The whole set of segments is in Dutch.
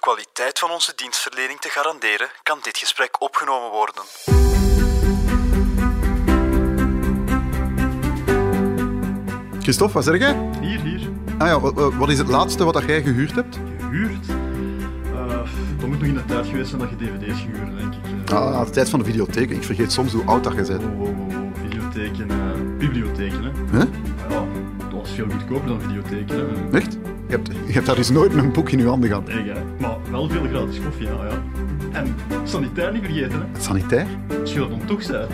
kwaliteit van onze dienstverlening te garanderen, kan dit gesprek opgenomen worden. Christophe, wat zeg jij? Hier, hier. Ah ja, wat, wat is het laatste wat jij gehuurd hebt? Gehuurd. Uh, dat moet nog in de tijd geweest zijn dat je dvd's gehuurd, denk ik. Ah, de tijd van de videotheek. Ik vergeet soms hoe oud dat je bent. Oh, oh, oh, videotheken, uh, bibliotheken, hè. Huh? Ja, dat was veel goedkoper dan videotheken, hè. Echt? Je hebt, je hebt daar dus nooit een boek in je handen gehad. Nee, hè. Maar wel veel gratis koffie, ja, ja. En sanitair niet vergeten, hè. Sanitair? Als je dat dan toch zei.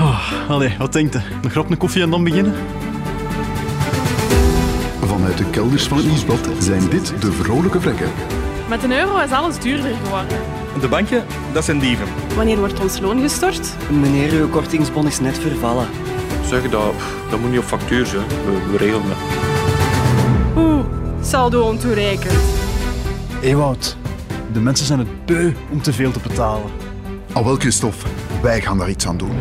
Oh, allee, wat denkt je? Nog grap een koffie en dan beginnen? Vanuit de kelders van het Nieuwsblad zijn dit de vrolijke vlekken. Met een euro is alles duurder geworden. De banken, dat zijn dieven. Wanneer wordt ons loon gestort? Meneer, uw kortingsbon is net vervallen. Dat, dat moet niet op factuur zijn. We, we regelen dat. Oeh, saldo ontoereikend. Ewout, de mensen zijn het beu om te veel te betalen. Al wel, Christophe, wij gaan daar iets aan doen.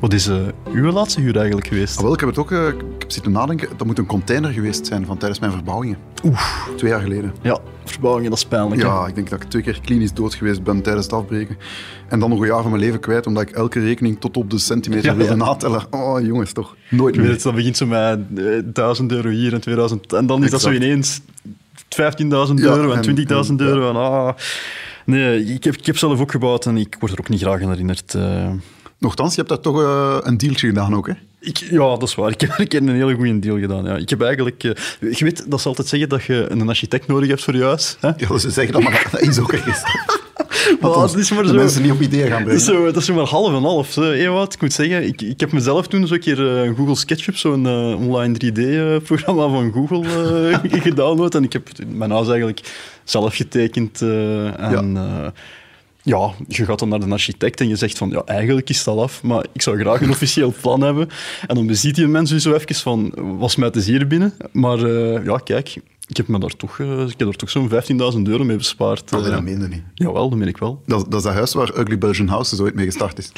Wat is uh, uw laatste huur eigenlijk geweest? Ah, wel, ik heb het ook uh, ik heb zitten nadenken. Dat moet een container geweest zijn van tijdens mijn verbouwingen. Oeh. Twee jaar geleden. Ja, verbouwingen, dat is pijnlijk. Ja, ik denk dat ik twee keer klinisch dood geweest ben tijdens het afbreken. En dan nog een jaar van mijn leven kwijt, omdat ik elke rekening tot op de centimeter Ja, wilde ja. natellen. Oh, jongens, toch. Nooit Ik weet meer. het, dat begint zo met eh, 1000 euro hier en 2000. En dan is dat zo ineens 15.000 Ja, euro en en- 20.000 en- euro. En, ah. Nee, ik heb, ik heb zelf ook gebouwd en ik word er ook niet graag aan herinnerd. eh. Nochtans, je hebt daar toch eh, een dealtje gedaan ook, hè? Ik, ja, dat is waar. Ik heb, ik heb een hele goede deal gedaan. Ja. Ik heb eigenlijk... eh, je weet dat ze altijd zeggen dat je een architect nodig hebt voor je huis. Hè? Ja, ze zeggen dat, maar dat is ook ergens. Maar het is maar zo- mensen niet op ideeën gaan Dat brengen. zo, dat is maar half en half. Ewout, ik moet zeggen, ik, ik heb mezelf toen zo'n keer eh, Google SketchUp, zo'n online 3D-programma van Google, eh gedownload. En ik heb mijn huis eigenlijk zelf getekend. en ja. Ja, je gaat dan naar de architect en je zegt van, ja, eigenlijk is al af, maar ik zou graag een officieel plan hebben. En dan beziet die mens dus zo even van, was mij te zeer binnen? Maar eh, ja, kijk, ik heb, me daar toch, eh, ik heb er toch zo'n 15.000 euro mee bespaard. Oh, eh. dat meende niet. Jawel, dat meen ik wel. Dat, dat is dat huis waar Ugly Belgian Houses ooit mee gestart is.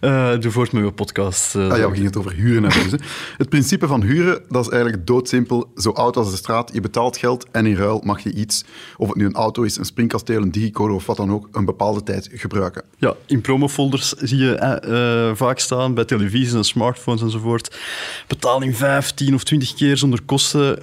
Eh doe voort met je podcast. eh. Ah ja, we gingen het over huren hebben. Dus. Het principe van huren, dat is eigenlijk doodsimpel. Zo oud als de straat, je betaalt geld en in ruil mag je iets, of het nu een auto is, een springkasteel, een digicode of wat dan ook, een bepaalde tijd gebruiken. Ja, in promofolders zie je eh, vaak staan, bij televisies en smartphones enzovoort. Betaling 15 of 20 keer zonder kosten.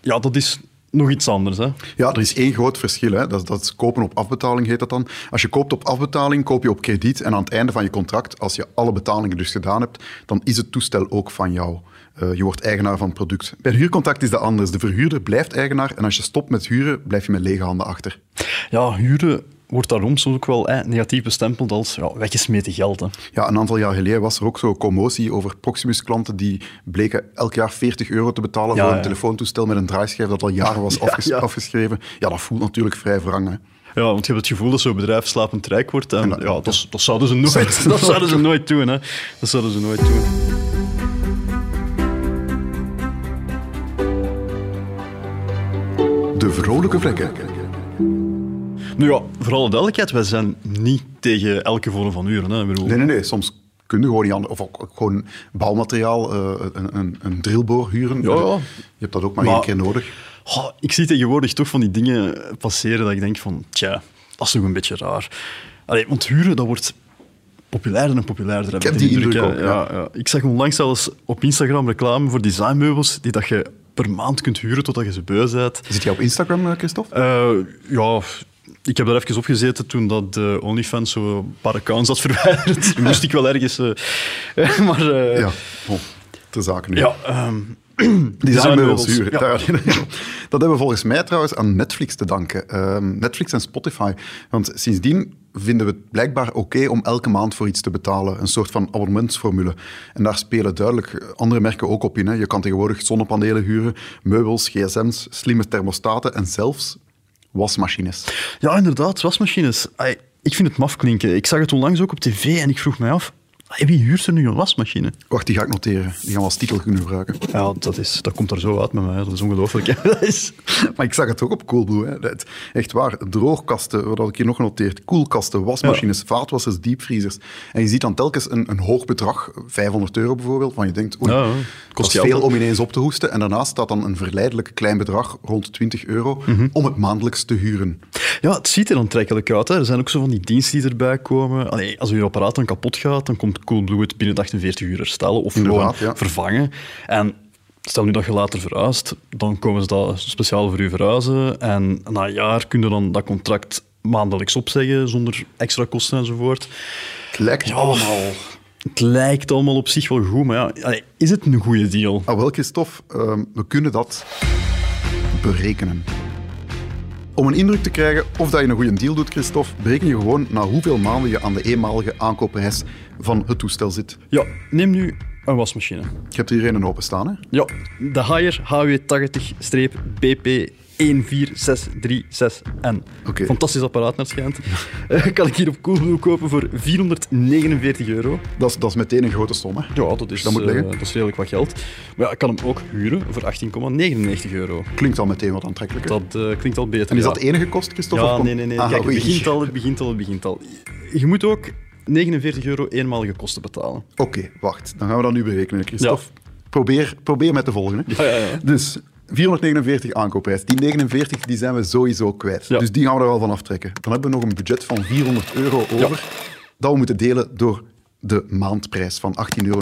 Ja, dat is nog iets anders. Hè? Ja, er is één groot verschil. Hè. Dat, dat is kopen op afbetaling, heet dat dan. Als je koopt op afbetaling, koop je op krediet. En aan het einde van je contract, als je alle betalingen dus gedaan hebt, dan is het toestel ook van jou. Eh, je wordt eigenaar van het product. Bij een huurcontract is dat anders. De verhuurder blijft eigenaar en als je stopt met huren, blijf je met lege handen achter. Ja, huren wordt daarom soms ook wel eh, negatief bestempeld als ja, weggesmeten geld. Hè. Ja, een aantal jaar geleden was er ook zo'n commotie over Proximus-klanten die bleken elk jaar 40 euro te betalen Ja, voor een ja. telefoontoestel met een draaischijf dat al jaren was afges- afgeschreven. Ja, dat voelt natuurlijk vrij wrang. Hè. Ja, want je hebt het gevoel dat zo'n bedrijf slapend rijk wordt. En, dat- ja, dat, dat zouden ze nooit, dat zouden ze nooit doen. Hè. Dat zouden ze nooit doen. De vrolijke vlekken. Nu ja, voor alle duidelijkheid, wij zijn niet tegen elke vorm van huren. Hè. Bedoel, Nee, nee, nee. Soms kun je gewoon niet anders. Of ook, gewoon bouwmateriaal, eh, een, een, een drillboor huren. Ja, ja. Je hebt dat ook maar, Maar- één keer nodig. Oh, ik zie tegenwoordig toch van die dingen passeren dat ik denk van, tja, dat is toch een beetje raar. Allee, want huren, dat wordt populairder en populairder. Ik heb die indruk ook, ja. Ja, ja. Ik zag onlangs zelfs op Instagram reclame voor designmeubels die dat je per maand kunt huren totdat je ze beu bent. Zit jij op Instagram, eh, Christophe? Eh, ja, ik heb daar even op gezeten toen dat de OnlyFans zo een paar accounts had verwijderd. Moest ik wel ergens... eh, maar eh, ja, oh, ter zake nu. ja ehm, Designmeubels designmeubels, huren. ja. Daar- Dat hebben we volgens mij trouwens aan Netflix te danken. Ehm, Netflix en Spotify. Want sindsdien vinden we het blijkbaar oké om elke maand voor iets te betalen. Een soort van abonnementsformule. En daar spelen duidelijk andere merken ook op in. Hè. Je kan tegenwoordig zonnepanelen huren, meubels, gsm's, slimme thermostaten en zelfs wasmachines. Ja, inderdaad, wasmachines. Ik vind het maf klinken. Ik zag het onlangs ook op tv en ik vroeg mij af... Wie huurt er nu een wasmachine? Wacht, die ga ik noteren. Die gaan we als titel kunnen gebruiken. Ja, dat, is, dat komt er zo uit met mij. Dat is ongelooflijk. hè. Dat is... Maar ik zag het ook op Coolblue. Hè. Dat- echt waar. Droogkasten, wat had ik hier nog genoteerd? Koelkasten, wasmachines, vaatwassers, diepvriezers. En je ziet dan telkens een, een hoog bedrag, 500 euro bijvoorbeeld, van je denkt, oei, Ja, ja. dat Kost is veel om ineens op te hoesten. En daarnaast staat dan een verleidelijk klein bedrag, rond 20 euro, Mhm. om het maandelijks te huren. Ja, het ziet er aantrekkelijk uit. Hè. Er zijn ook zo van die diensten die erbij komen. Allee, als je apparaat dan kapot gaat, dan komt Coolblue het binnen de 48 uur herstellen of Inderdaad, gewoon ja. vervangen. En stel nu dat je later verhuist, dan komen ze dat speciaal voor u verhuizen. En na een jaar kun je dan dat contract maandelijks opzeggen, zonder extra kosten enzovoort. Het lijkt Ja. allemaal... Het lijkt allemaal op zich wel goed, maar ja, allee, is het een goede deal? Ah, wel, Christophe, ehm, we kunnen dat berekenen. Om een indruk te krijgen of dat je een goede deal doet, Christophe, bereken je gewoon na hoeveel maanden je aan de eenmalige aankoopprijs van het toestel zit. Ja, neem nu een wasmachine. Je hebt hier een openstaan, hè? Ja, de Haier HW80-BP 14636N. Oké. Fantastisch apparaat, naar het schijnt. Eh, kan ik hier op Coolblue kopen voor 449 euro. Dat is, dat is meteen een grote som, hè? Ja, dat is, dat moet liggen. dat is redelijk wat geld. Maar ja, ik kan hem ook huren voor 18,99 euro. Klinkt al meteen wat aantrekkelijker. Dat eh, klinkt al beter. en is ja. dat enige kost, Christophe? Ja, nee, nee, nee. Ah, Kijk, het begint al, het begint al, het begint al. Je moet ook 49 euro eenmalige kosten betalen. Oké, wacht. Dan gaan we dat nu berekenen, Christophe. Probeer, probeer met de volgende. Ja, ja, ja. Dus 449 aankoopprijs. Die 49 die zijn we sowieso kwijt. Ja. Dus die gaan we er wel van aftrekken. Dan hebben we nog een budget van 400 euro over. Dat we moeten delen door de maandprijs van 18,99 euro.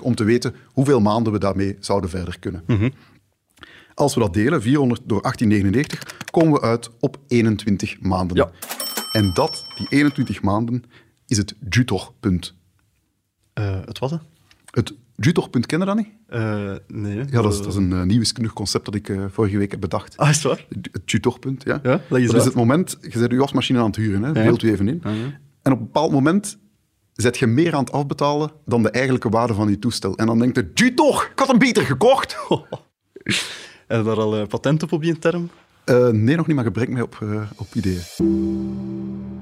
Om te weten hoeveel maanden we daarmee zouden verder kunnen. Mhm. Als we dat delen, 400 door 18,99, komen we uit op 21 maanden. Ja. En dat, die 21 maanden, is het Jutor-punt. Eh, het was het? Het Jutor-punt, ken je dat niet? Eh, nee. Ja, dat is, dat is een uh, nieuw wiskundig concept dat ik uh, vorige week heb bedacht. Ah, is het waar? Het tutorpunt, ja. Ja, dat is het moment, je zet je wasmachine aan het huren, hè, Ja. beeld u even in. Ja. En op een bepaald moment zet je meer aan het afbetalen dan de eigenlijke waarde van je toestel. En dan denkt je, Jutor, ik had hem beter gekocht. Heb je daar al eh, patent op, op die term? Eh, nee, nog niet, maar gebrek mij op, op ideeën.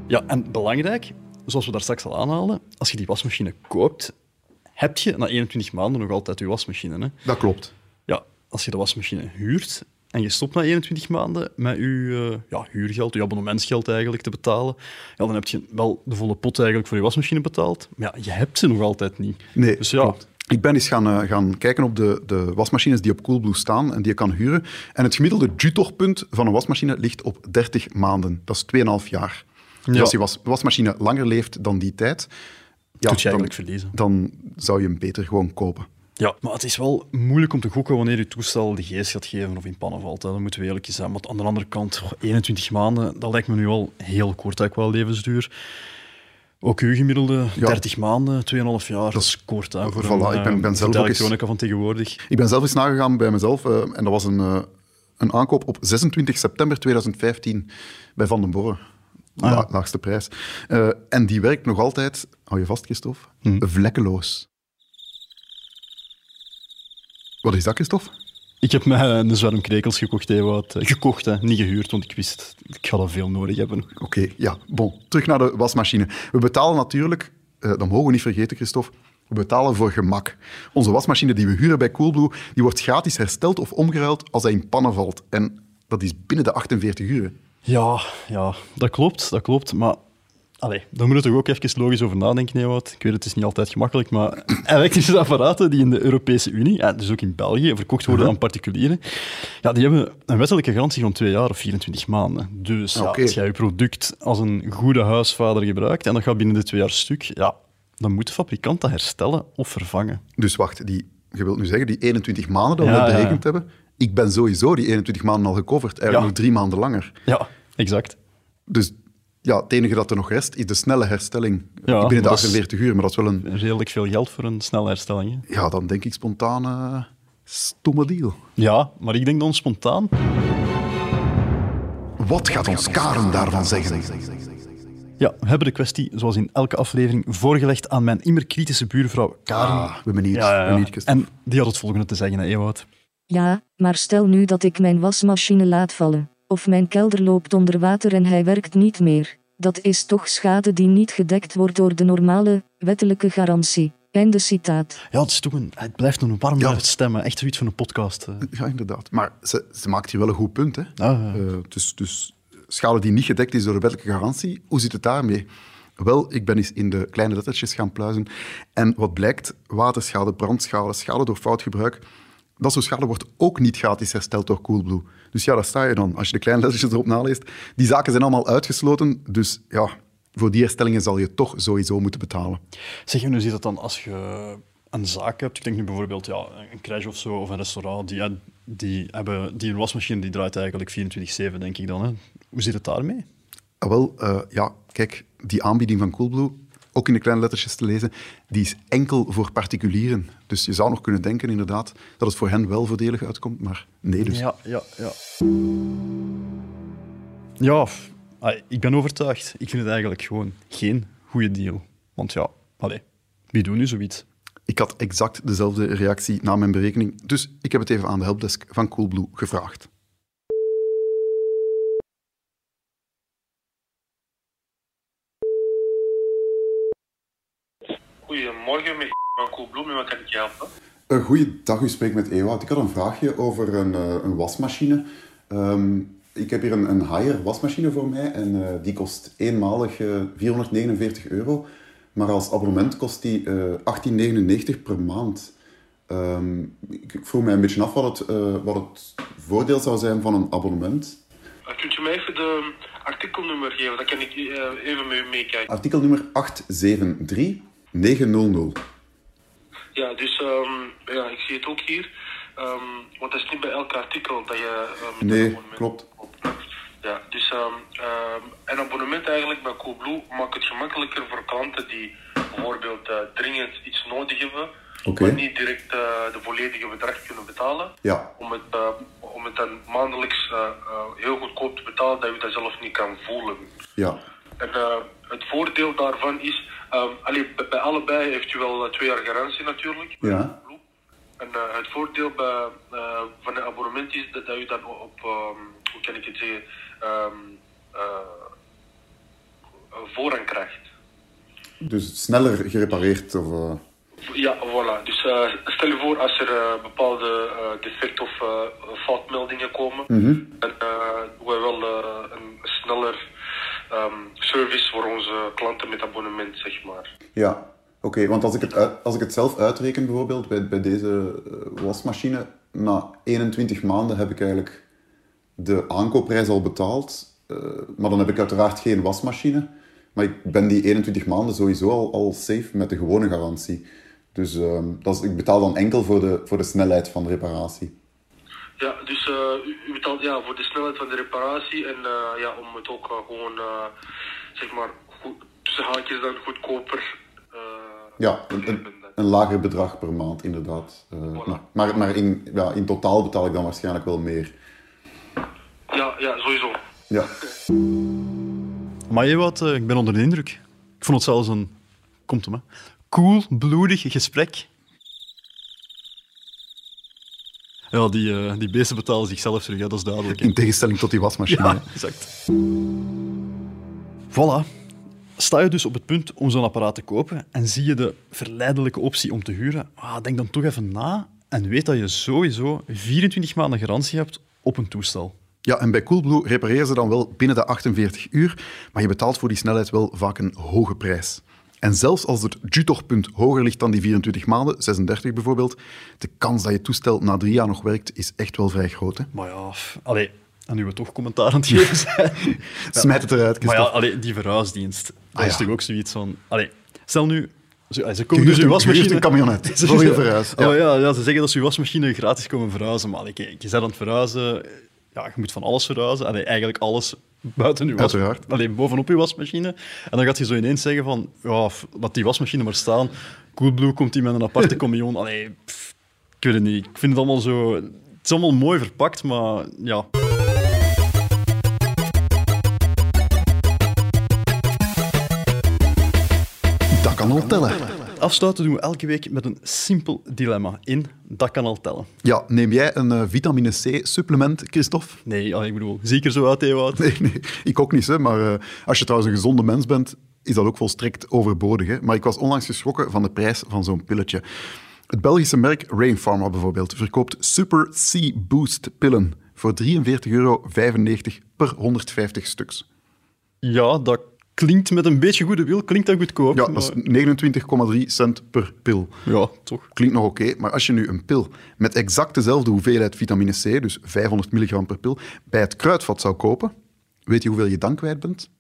Ja, en belangrijk, zoals we daar straks al aanhaalden, als je die wasmachine koopt, heb je na 21 maanden nog altijd je wasmachine. Hè? Dat klopt. Ja, als je de wasmachine huurt en je stopt na 21 maanden met je uh, ja, huurgeld, je abonnementsgeld eigenlijk te betalen, ja, dan heb je wel de volle pot eigenlijk voor je wasmachine betaald. Maar ja, je hebt ze nog altijd niet. Nee, dus ja, klopt. Ik ben eens gaan, uh, gaan kijken op de, de wasmachines die op Coolblue staan en die je kan huren. En het gemiddelde Jutor-punt van een wasmachine ligt op 30 maanden. Dat is 2,5 jaar. Dus Ja. als je was, wasmachine langer leeft dan die tijd, ja, Doet je dan, eigenlijk verliezen. dan zou je hem beter gewoon kopen. Ja, maar het is wel moeilijk om te gokken wanneer je toestel de geest gaat geven of in pannen valt. Hè. Dat moeten we eerlijk zijn. Maar aan de andere kant, oh, 21 maanden, dat lijkt me nu al heel kort, eigenlijk wel levensduur. Ook uw gemiddelde Ja. 30 maanden, 2,5 jaar, dat is kort. Hè, voor Voilà, een, ik ben- eh, ben zelf de ook eens- elektronica van tegenwoordig. Ik ben zelf eens nagegaan bij mezelf eh, en dat was een, eh, een aankoop op 26 september 2015 bij Van den Borre. Ah, ja. Laagste prijs. Eh, en die werkt nog altijd, hou je vast, Christophe, Hm. vlekkeloos. Wat is dat, Christophe? Ik heb mij een zwerm krekels gekocht, Ewout. Gekocht, hè. niet gehuurd, want ik wist, ik ga dat veel nodig hebben. Oké, ja, bon. Terug naar de wasmachine. We betalen natuurlijk, eh, dat mogen we niet vergeten, Christophe, we betalen voor gemak. Onze wasmachine die we huren bij Coolblue, die wordt gratis hersteld of omgeruild als hij in pannen valt. En dat is binnen de 48 uur. Ja, ja, dat klopt, dat klopt. Maar allee, daar moet je toch ook even logisch over nadenken, Ewout. Ik weet, het is niet altijd gemakkelijk, maar elektrische apparaten die in de Europese Unie, ja, dus ook in België, verkocht worden aan particulieren, ja, die hebben een wettelijke garantie van twee jaar of 24 maanden. Dus ja, als jij je product als een goede huisvader gebruikt en dat gaat binnen de twee jaar stuk, ja, dan moet de fabrikant dat herstellen of vervangen. Dus wacht, die, je wilt nu zeggen, die 21 maanden dat we ja. berekend hebben, ik ben sowieso die 21 maanden al gecoverd. Eigenlijk Ja. nog drie maanden langer. Ja, exact. Dus ja, het enige dat er nog rest, is de snelle herstelling Ja, binnen de maar dat is- 48 uur. Maar dat is wel een, Redelijk veel geld voor een snelle herstelling. Hè? ja, dan denk ik spontaan, eh, stomme deal. Ja, maar ik denk dan spontaan Wat gaat ons Karen daarvan zeggen? Ja, we hebben de kwestie, zoals in elke aflevering, voorgelegd aan mijn immer kritische buurvrouw Karen. Ah, ben benieuwd. ja, ja, ja. En die had het volgende te zeggen, hè, Ewout. Ja, maar stel nu dat ik mijn wasmachine laat vallen. Of mijn kelder loopt onder water en hij werkt niet meer. Dat is toch schade die niet gedekt wordt door de normale, wettelijke garantie. Einde citaat. Ja, het, is toch een, het blijft nog een warm Ja. stemmen. Echt zoiets van een podcast. eh. Ja, inderdaad. Maar ze, ze maakt hier wel een goed punt. Hè? Ah, ja. Eh, dus, dus schade die niet gedekt is door de wettelijke garantie, hoe zit het daarmee? Wel, ik ben eens in de kleine lettertjes gaan pluizen. En wat blijkt, waterschade, brandschade, schade door fout gebruik, dat soort schade wordt ook niet gratis hersteld door Coolblue. Dus ja, daar sta je dan. Als je de kleine lettertjes erop naleest, die zaken zijn allemaal uitgesloten. Dus ja, voor die herstellingen zal je toch sowieso moeten betalen. Zeg, en hoe zit dat dan als je een zaak hebt? Ik denk nu bijvoorbeeld ja, een crash of zo, of een restaurant. Die, die, hebben, die een wasmachine die draait eigenlijk 24-7, denk ik dan. Hè? Hoe zit het daarmee? Ah, wel, eh, ja, kijk, die aanbieding van Coolblue, ook in de kleine lettertjes te lezen, die is enkel voor particulieren. Dus je zou nog kunnen denken, inderdaad, dat het voor hen wel voordelig uitkomt, maar nee dus. Ja, ja, ja. Ja, ah, ik ben overtuigd. Ik vind het eigenlijk gewoon geen goede deal. Want ja, allee, wie doet nu zoiets? Ik had exact dezelfde reactie na mijn berekening, dus ik heb het even aan de helpdesk van Coolblue gevraagd. Goedemorgen, met van Coolblue, met wat kan ik je helpen? Uh, goeiedag, u spreekt met Ewout. Ik had een vraagje over een, eh, een wasmachine. Ehm, ik heb hier een, een Haier wasmachine voor mij en eh, die kost eenmalig eh, 449 euro. Maar als abonnement kost die eh 18,99 per maand. Ehm, ik, vroeg mij een beetje af wat het, wat het voordeel zou zijn van een abonnement. Kunt je mij even de artikelnummer geven? Dan kan ik even mee meekijken. Artikelnummer 873900. Ja, dus ehm, ja, ik zie het ook hier. Ehm, want dat is niet bij elk artikel dat je... met Nee, abonnement klopt. Ja, dus een abonnement eigenlijk bij Coolblue maakt het gemakkelijker voor klanten die bijvoorbeeld eh, dringend iets nodig hebben, maar niet direct eh, de volledige bedrag kunnen betalen. Ja, om het, om het dan maandelijks eh, heel goedkoop te betalen, dat je dat zelf niet kan voelen. ja. En eh, het voordeel daarvan is, allee, bij, allebei heeft u wel eh, twee jaar garantie natuurlijk. Ja. En eh, het voordeel bij, eh, van een abonnement is dat, dat u dan op, ehm, hoe kan ik het zeggen, ehm, eh, voorrang krijgt. Dus sneller gerepareerd of... Ja, voilà. Dus stel je voor als er bepaalde eh, defect of foutmeldingen komen, en eh we wel eh, een sneller ehm, service voor onze klanten met abonnement, zeg maar. Ja, oké. want als, ik het als ik het zelf uitreken bijvoorbeeld bij, bij deze eh, wasmachine, na 21 maanden heb ik eigenlijk de aankoopprijs al betaald. eh, maar dan heb ik uiteraard geen wasmachine. Maar ik ben die 21 maanden sowieso al, al safe met de gewone garantie. Dus ehm, dat is, ik betaal dan enkel voor de, voor de snelheid van de reparatie. Ja, dus eh, u, betaalt ja, voor de snelheid van de reparatie en eh, ja, om het ook eh, gewoon, eh, zeg maar, goed, tussen haakjes dan goedkoper eh, Ja, een, te een, een lager bedrag per maand, inderdaad. Eh, maar maar, maar in, ja, in totaal betaal ik dan waarschijnlijk wel meer. Ja, ja, sowieso. Ja. Maar je wat, eh, ik ben onder de indruk. Ik vond het zelfs een, komt hem, hè, cool, bloedig gesprek. Ja, die, eh, die beesten betalen zichzelf terug, hè, dat is duidelijk. hè. In tegenstelling tot die wasmachine. Ja, exact. Voilà. Sta je dus op het punt om zo'n apparaat te kopen en zie je de verleidelijke optie om te huren, ah, denk dan toch even na en weet dat je sowieso 24 maanden garantie hebt op een toestel. Ja, en bij Coolblue repareren ze dan wel binnen de 48 uur, maar je betaalt voor die snelheid wel vaak een hoge prijs. En zelfs als het jutochtpunt hoger ligt dan die 24 maanden, 36 bijvoorbeeld, de kans dat je toestel na drie jaar nog werkt, is echt wel vrij groot. Hè? Maar ja, allee, en nu we toch commentaar aan het geven zijn. Smijt het eruit, Maar ja, allee, die verhuisdienst, dat Ah, is ja. toch ook zoiets van... Allee, stel nu, ze, ze Je komen dus uw je wasmachine... een camionet voor je verhuis. Ja. Oh, ja, ja, ze zeggen dat ze uw wasmachine gratis komen verhuizen. Maar allee, kijk, je bent aan het verhuizen... Ja, je moet van alles verhuizen. Allee, eigenlijk alles buiten uw was, Uiteraard. allee, bovenop uw wasmachine. En dan gaat je zo ineens zeggen van... Ja, laat die wasmachine maar staan. Coolblue komt hier met een aparte camion. Allee, pff, ik weet het niet. Ik vind het allemaal zo... Het is allemaal mooi verpakt, maar ja... Dat kan al tellen. Afsluiten doen we elke week met een simpel dilemma. In, dat kan al tellen. Ja, neem jij een eh, vitamine C-supplement, Christophe? Nee, ja, ik bedoel, zie ik er zo uit, Ewout? Nee, nee, ik ook niet. Hè, maar eh, als je trouwens een gezonde mens bent, is dat ook volstrekt overbodig. Hè. Maar ik was onlangs geschrokken van de prijs van zo'n pilletje. Het Belgische merk Rainpharma bijvoorbeeld verkoopt Super C Boost pillen voor 43,95 euro per 150 stuks. Ja, dat klinkt met een beetje goede wil, klinkt dat goedkoop. Ja, dat is 29,3 cent per pil. Ja, toch. Klinkt nog oké, maar als je nu een pil met exact dezelfde hoeveelheid vitamine C, dus 500 milligram per pil, bij het kruidvat zou kopen, weet je hoeveel je dan kwijt bent?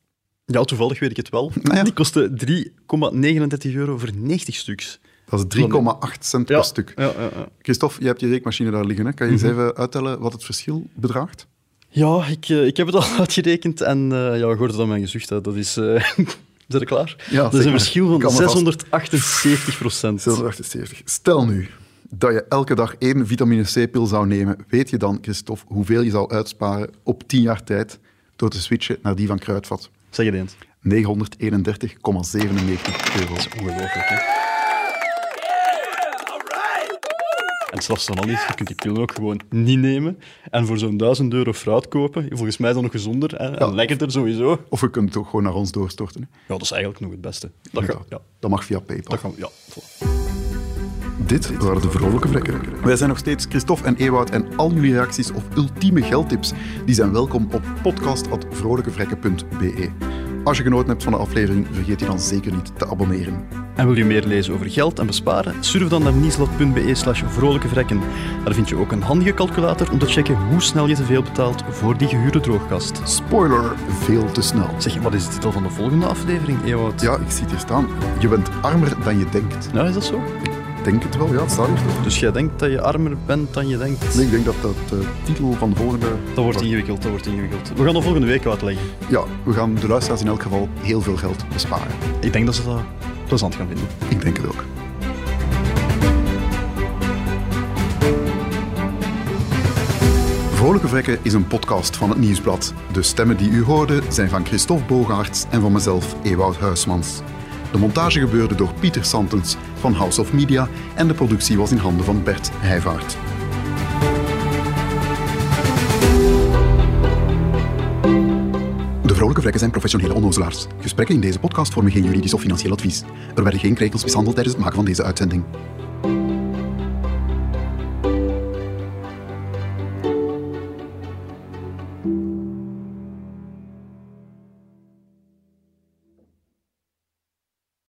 Ja, toevallig weet ik het wel. Nou ja. Die kostte 3,39 euro voor 90 stuks. Dat is 3,8 cent Ja, per stuk. Ja, ja, ja. Christophe, je hebt je reekmachine daar liggen. Hè? Kan je eens even uittellen wat het verschil bedraagt? Ja, ik, eh, ik heb het al uitgerekend en uh, ja, je hoort het aan mijn gezicht. Hè. Dat is... Zijn er klaar? Ja, dat is een maar. verschil van kan me vast- 678 procent. 678. Stel nu dat je elke dag één vitamine C-pil zou nemen, weet je dan, Christophe, hoeveel je zou uitsparen op 10 jaar tijd door te switchen naar die van Kruidvat? Zeg het eens. 931,97 euro. Ongelooflijk, hè? En zelfs dan al niet, je kunt die pillen ook gewoon niet nemen en voor zo'n 1000 euro fruit kopen. Volgens mij is dat nog gezonder hè? en lekkerder sowieso. Of we kunnen het ook gewoon naar ons doorstorten. hè. Ja, dat is eigenlijk nog het beste. Dat, ga, ja, Dat mag via PayPal. dat gaan we... Ja, voilà. Dit waren de vrolijke vrekken. Wij zijn nog steeds Christophe en Ewout en al jullie reacties of ultieme geldtips die zijn welkom op podcast.vrolijkevrekken.be. Als je genoten hebt van de aflevering, vergeet je dan zeker niet te abonneren. En wil je meer lezen over geld en besparen? Surf dan naar nieslot.be slash vrolijke vrekken. Daar vind je ook een handige calculator om te checken hoe snel je te veel betaalt voor die gehuurde droogkast. Spoiler, veel te snel. Zeg, wat is de titel van de volgende aflevering, Ewout? Ja, ik zie het hier staan. Je bent armer dan je denkt. Nou, is dat zo? Ik denk het wel, ja, het staat hier toch? Dus jij denkt dat je armer bent dan je denkt? Nee, ik denk dat dat de titel van de volgende... Dat wordt ingewikkeld, dat wordt ingewikkeld. We gaan dat volgende week uitleggen. Ja, we gaan de luisteraars in elk geval heel veel geld besparen. Ik denk dat ze dat plezant gaan vinden. Ik denk het ook. Vrolijke Vrekken is een podcast van het Nieuwsblad. De stemmen die u hoorde zijn van Christophe Bogaerts en van mezelf, Ewout Huismans. De montage gebeurde door Pieter Santens van House of Media en de productie was in handen van Bert Heijvaart. Vrolijke zijn professionele onnozelaars. Gesprekken in deze podcast vormen geen juridisch of financieel advies. Er werden geen krekels mishandeld tijdens het maken van deze uitzending.